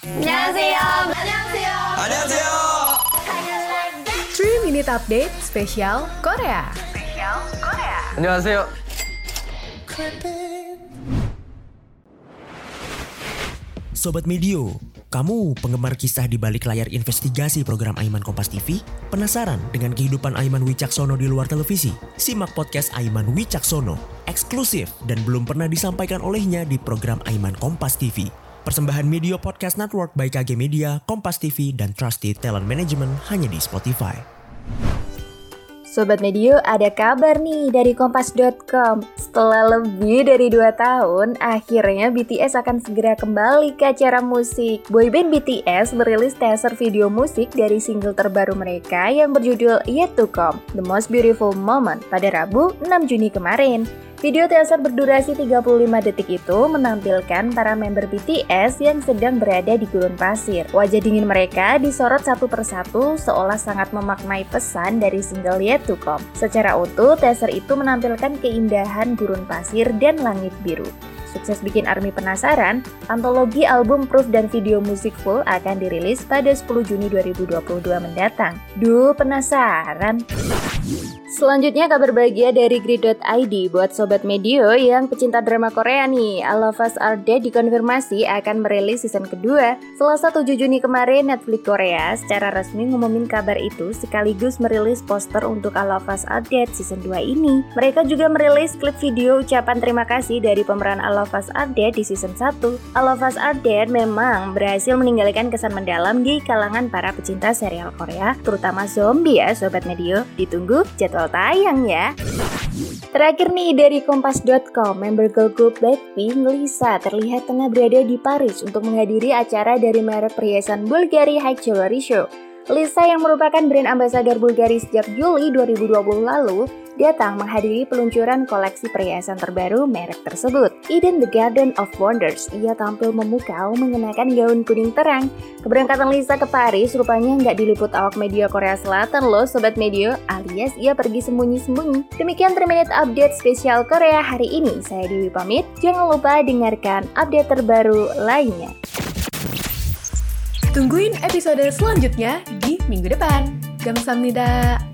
안녕하세요. 안녕하세요. 안녕하세요. 3 Minute Update spesial Korea. 안녕하세요. Sobat Medio, kamu penggemar kisah di balik layar investigasi program Aiman Kompas TV? Penasaran dengan kehidupan Aiman Wicaksono di luar televisi? Simak podcast Aiman Wicaksono, eksklusif dan belum pernah disampaikan olehnya di program Aiman Kompas TV. Persembahan Media Podcast Network by KG Media, Kompas TV, dan Trusted Talent Management hanya di Spotify. Sobat Medio, ada kabar nih dari Kompas.com. Setelah lebih dari 2 tahun, akhirnya BTS akan segera kembali ke acara musik. Boyband BTS merilis teaser video musik dari single terbaru mereka yang berjudul Yet To Come, The Most Beautiful Moment, pada Rabu 6 Juni kemarin. Video teaser berdurasi 35 detik itu menampilkan para member BTS yang sedang berada di gurun pasir. Wajah dingin mereka disorot satu persatu seolah sangat memaknai pesan dari single Yet To Come. Secara utuh, teaser itu menampilkan keindahan gurun pasir dan langit biru. Sukses bikin ARMY penasaran, antologi album Proof dan video musik full akan dirilis pada 10 Juni 2022 mendatang. Duh, penasaran? Selanjutnya kabar bahagia dari Grid.id buat Sobat Medio yang pecinta drama Korea nih. I Love Us Are Dead dikonfirmasi akan merilis season kedua. Selasa 7 Juni kemarin Netflix Korea secara resmi ngumumin kabar itu sekaligus merilis poster untuk I Love Us Are Dead season 2 ini. Mereka juga merilis klip video ucapan terima kasih dari pemeran Are Dead di season 1. I Love Us Are Dead memang berhasil meninggalkan kesan mendalam di kalangan para pecinta serial Korea, terutama zombie ya Sobat Medio. Ditunggu jadwal tayang ya. Terakhir nih dari Kompas.com, member girl group Blackpink, Lisa terlihat tengah berada di Paris untuk menghadiri acara dari merek perhiasan Bulgari High Jewelry Show. Lisa yang merupakan brand ambasador Bulgari sejak Juli 2020 lalu datang menghadiri peluncuran koleksi perhiasan terbaru merek tersebut. Eden The Garden of Wonders, ia tampil memukau mengenakan gaun kuning terang. Keberangkatan Lisa ke Paris rupanya nggak diliput awak media Korea Selatan loh Sobat Medio, alias ia pergi sembunyi-sembunyi. Demikian 3 Minute Update spesial Korea hari ini. Saya Dewi pamit, jangan lupa dengarkan update terbaru lainnya. Tungguin episode selanjutnya di minggu depan. Gamsamnida.